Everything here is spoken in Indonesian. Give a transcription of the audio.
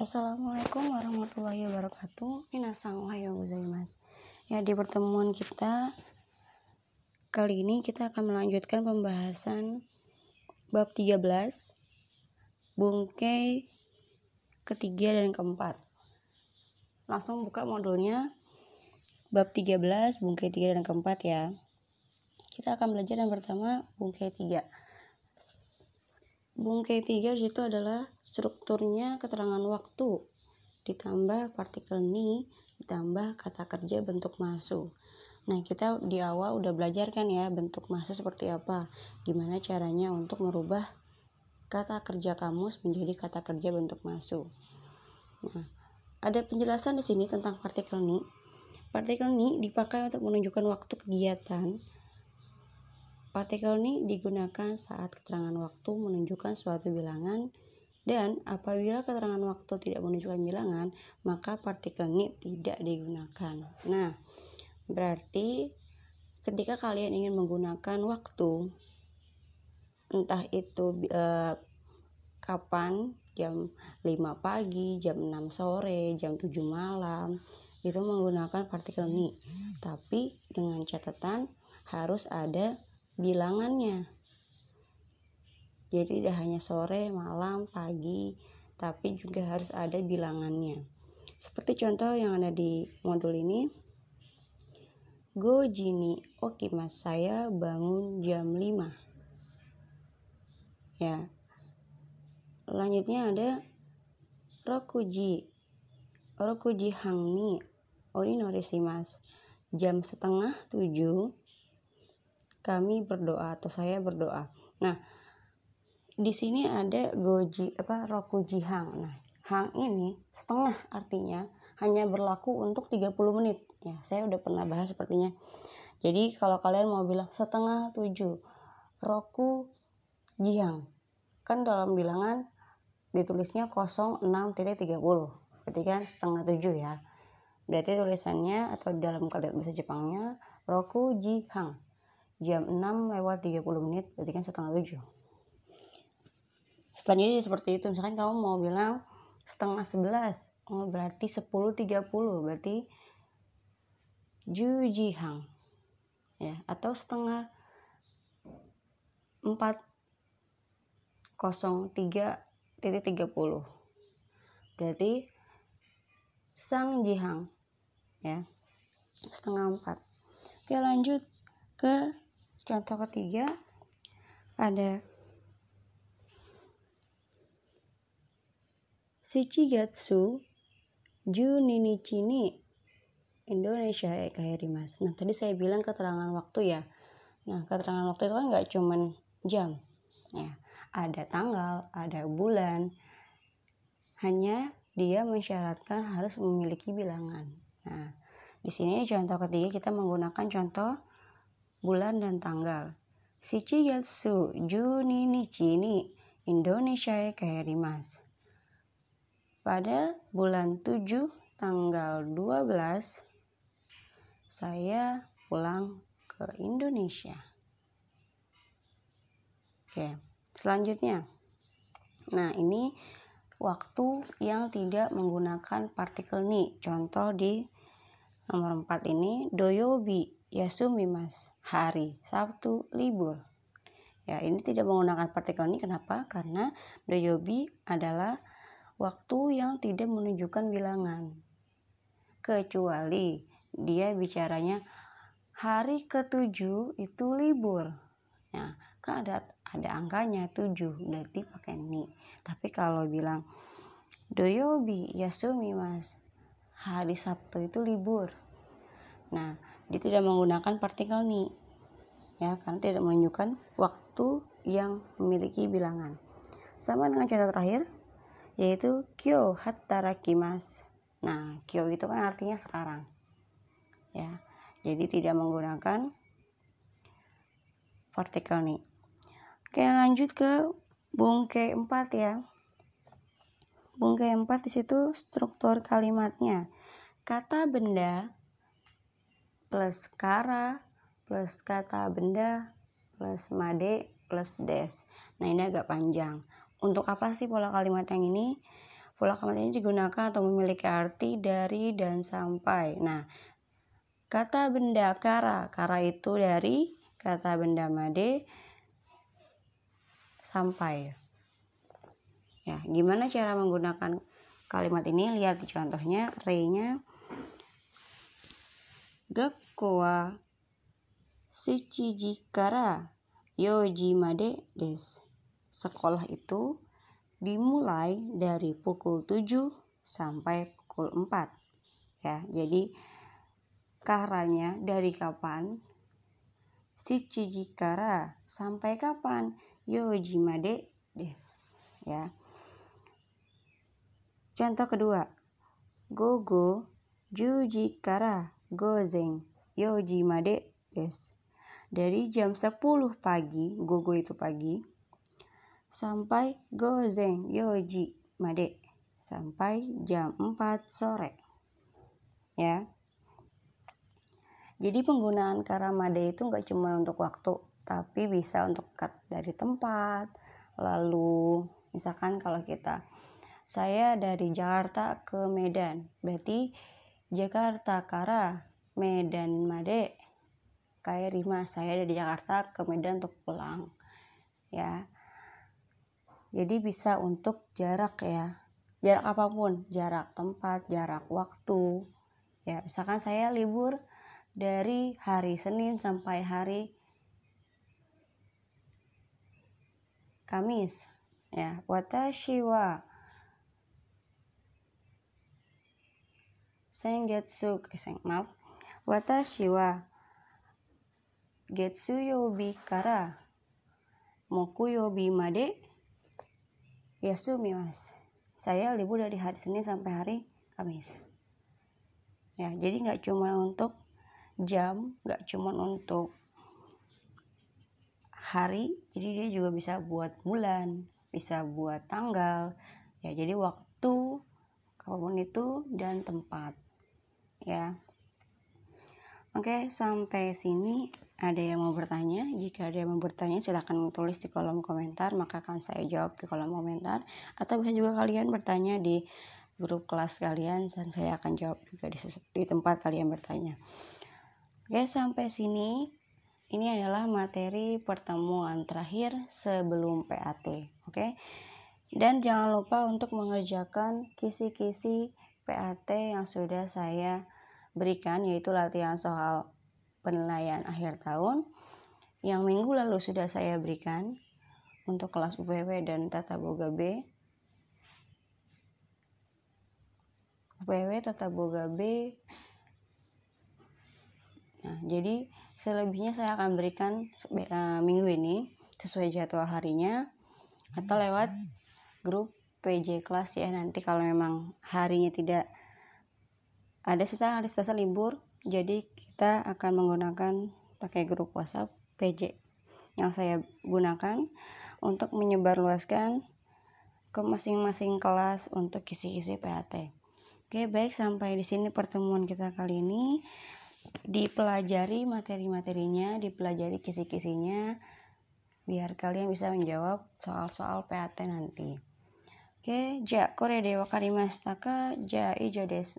Assalamualaikum warahmatullahi wabarakatuh. Minasang ohayo gozaimasu. Ya, di pertemuan kita kali ini kita akan melanjutkan pembahasan bab 13 bungkai ketiga dan keempat. Langsung buka modulnya bab 13 bungkai 3 dan keempat ya. Kita akan belajar yang pertama bungkai 3. Bungkai 3 itu adalah strukturnya keterangan waktu ditambah partikel ni ditambah kata kerja bentuk masuk. Nah, kita di awal udah belajar kan ya bentuk masuk seperti apa. Gimana caranya untuk merubah kata kerja kamus menjadi kata kerja bentuk masuk. Nah, ada penjelasan di sini tentang partikel ni. Partikel ni dipakai untuk menunjukkan waktu kegiatan. Partikel ni digunakan saat keterangan waktu menunjukkan suatu bilangan dan apabila keterangan waktu tidak menunjukkan bilangan, maka partikel ni tidak digunakan. Nah, berarti ketika kalian ingin menggunakan waktu, entah itu eh, kapan, jam 5 pagi, jam 6 sore, jam 7 malam, itu menggunakan partikel ni. Tapi dengan catatan harus ada bilangannya. Jadi tidak hanya sore, malam, pagi, tapi juga harus ada bilangannya. Seperti contoh yang ada di modul ini. Go Jini, oke mas, saya bangun jam 5. Ya. Lanjutnya ada Rokuji. Rokuji Hangni, Oi Norisimas. Jam setengah tujuh kami berdoa atau saya berdoa. Nah, di sini ada goji apa rokuji hang. Nah, hang ini setengah artinya hanya berlaku untuk 30 menit. Ya, saya udah pernah bahas sepertinya. Jadi kalau kalian mau bilang setengah tujuh, roku jihang. Kan dalam bilangan ditulisnya 06.30. Berarti kan setengah tujuh ya. Berarti tulisannya atau dalam kalimat bahasa Jepangnya roku jihang. Jam 6 lewat 30 menit berarti kan setengah tujuh selanjutnya seperti itu. Misalkan kamu mau bilang setengah sebelas oh berarti sepuluh tiga puluh berarti jujihang ya atau setengah empat kosong tiga titik tiga puluh. Berarti sang jihang ya setengah empat. Oke lanjut ke contoh ketiga. Ada Shichigatsu Juninichi ni Indonesia ya kayak Mas. Nah tadi saya bilang keterangan waktu ya. Nah keterangan waktu itu kan nggak cuman jam, ya ada tanggal, ada bulan. Hanya dia mensyaratkan harus memiliki bilangan. Nah di sini contoh ketiga kita menggunakan contoh bulan dan tanggal. Shichigatsu Juninichi ni Indonesia ya Mas. Pada bulan 7 tanggal 12 saya pulang ke Indonesia. Oke, selanjutnya. Nah, ini waktu yang tidak menggunakan partikel ni. Contoh di nomor 4 ini doyobi yasumi mas hari Sabtu libur. Ya, ini tidak menggunakan partikel ni kenapa? Karena doyobi adalah waktu yang tidak menunjukkan bilangan. Kecuali dia bicaranya hari ketujuh itu libur. Nah, kan ada ada angkanya tujuh, berarti pakai ni. Tapi kalau bilang doyobi yasumi mas, hari Sabtu itu libur. Nah, dia tidak menggunakan partikel ni. Ya, karena tidak menunjukkan waktu yang memiliki bilangan. Sama dengan contoh terakhir, yaitu kyo hatarakimas. Nah, kyo itu kan artinya sekarang. Ya. Jadi tidak menggunakan partikel nih. Oke, lanjut ke bungke 4 ya. Bungke 4 di situ struktur kalimatnya. Kata benda plus kara plus kata benda plus made plus des. Nah, ini agak panjang. Untuk apa sih pola kalimat yang ini? Pola kalimat ini digunakan atau memiliki arti dari dan sampai. Nah, kata benda kara, kara itu dari kata benda made sampai. Ya, gimana cara menggunakan kalimat ini? Lihat di contohnya, re-nya Gakkowa shichiji kara yoji made des. Sekolah itu dimulai dari pukul 7 sampai pukul 4. Ya, jadi karanya dari kapan? Si kara sampai kapan? Yojimade des. Ya. Contoh kedua. Gogo juji kara gozen yojimade des. Dari jam 10 pagi, gogo itu pagi, sampai gozen yoji made. Sampai jam 4 sore. Ya. Jadi penggunaan karamade itu nggak cuma untuk waktu tapi bisa untuk cut dari tempat. Lalu misalkan kalau kita saya dari Jakarta ke Medan. Berarti Jakarta Kara Medan Made kayak Rima saya dari Jakarta ke Medan untuk pulang. Ya jadi bisa untuk jarak ya. Jarak apa pun, jarak tempat, jarak waktu. Ya, misalkan saya libur dari hari Senin sampai hari Kamis. Ya, watashi wa sengetsu, eh, maaf. Watashi wa getsu yobi kara mokuyobi made Yasumi mas. Saya libur dari hari Senin sampai hari Kamis. Ya, jadi nggak cuma untuk jam, nggak cuma untuk hari, jadi dia juga bisa buat bulan, bisa buat tanggal. Ya, jadi waktu, apa pun itu dan tempat. Ya. Oke, sampai sini ada yang mau bertanya? Jika ada yang mau bertanya, silahkan tulis di kolom komentar, maka akan saya jawab di kolom komentar. Atau bisa juga kalian bertanya di grup kelas kalian, dan saya akan jawab juga di, di tempat kalian bertanya. Oke, sampai sini. Ini adalah materi pertemuan terakhir sebelum PAT. Oke. Dan jangan lupa untuk mengerjakan kisi-kisi PAT yang sudah saya berikan yaitu latihan soal penilaian akhir tahun yang minggu lalu sudah saya berikan untuk kelas UPW dan Tata Boga B. UPW Tata Boga B. Nah, jadi selebihnya saya akan berikan uh, minggu ini sesuai jadwal harinya atau lewat grup PJ kelas ya nanti kalau memang harinya tidak ada susah hari Selasa libur jadi kita akan menggunakan pakai grup WhatsApp PJ yang saya gunakan untuk menyebarluaskan ke masing-masing kelas untuk kisi-kisi PAT. Oke, baik sampai di sini pertemuan kita kali ini. Dipelajari materi-materinya, dipelajari kisi-kisinya biar kalian bisa menjawab soal-soal PAT nanti. Oke, ja kore dewa karimastaka ja ijo desu.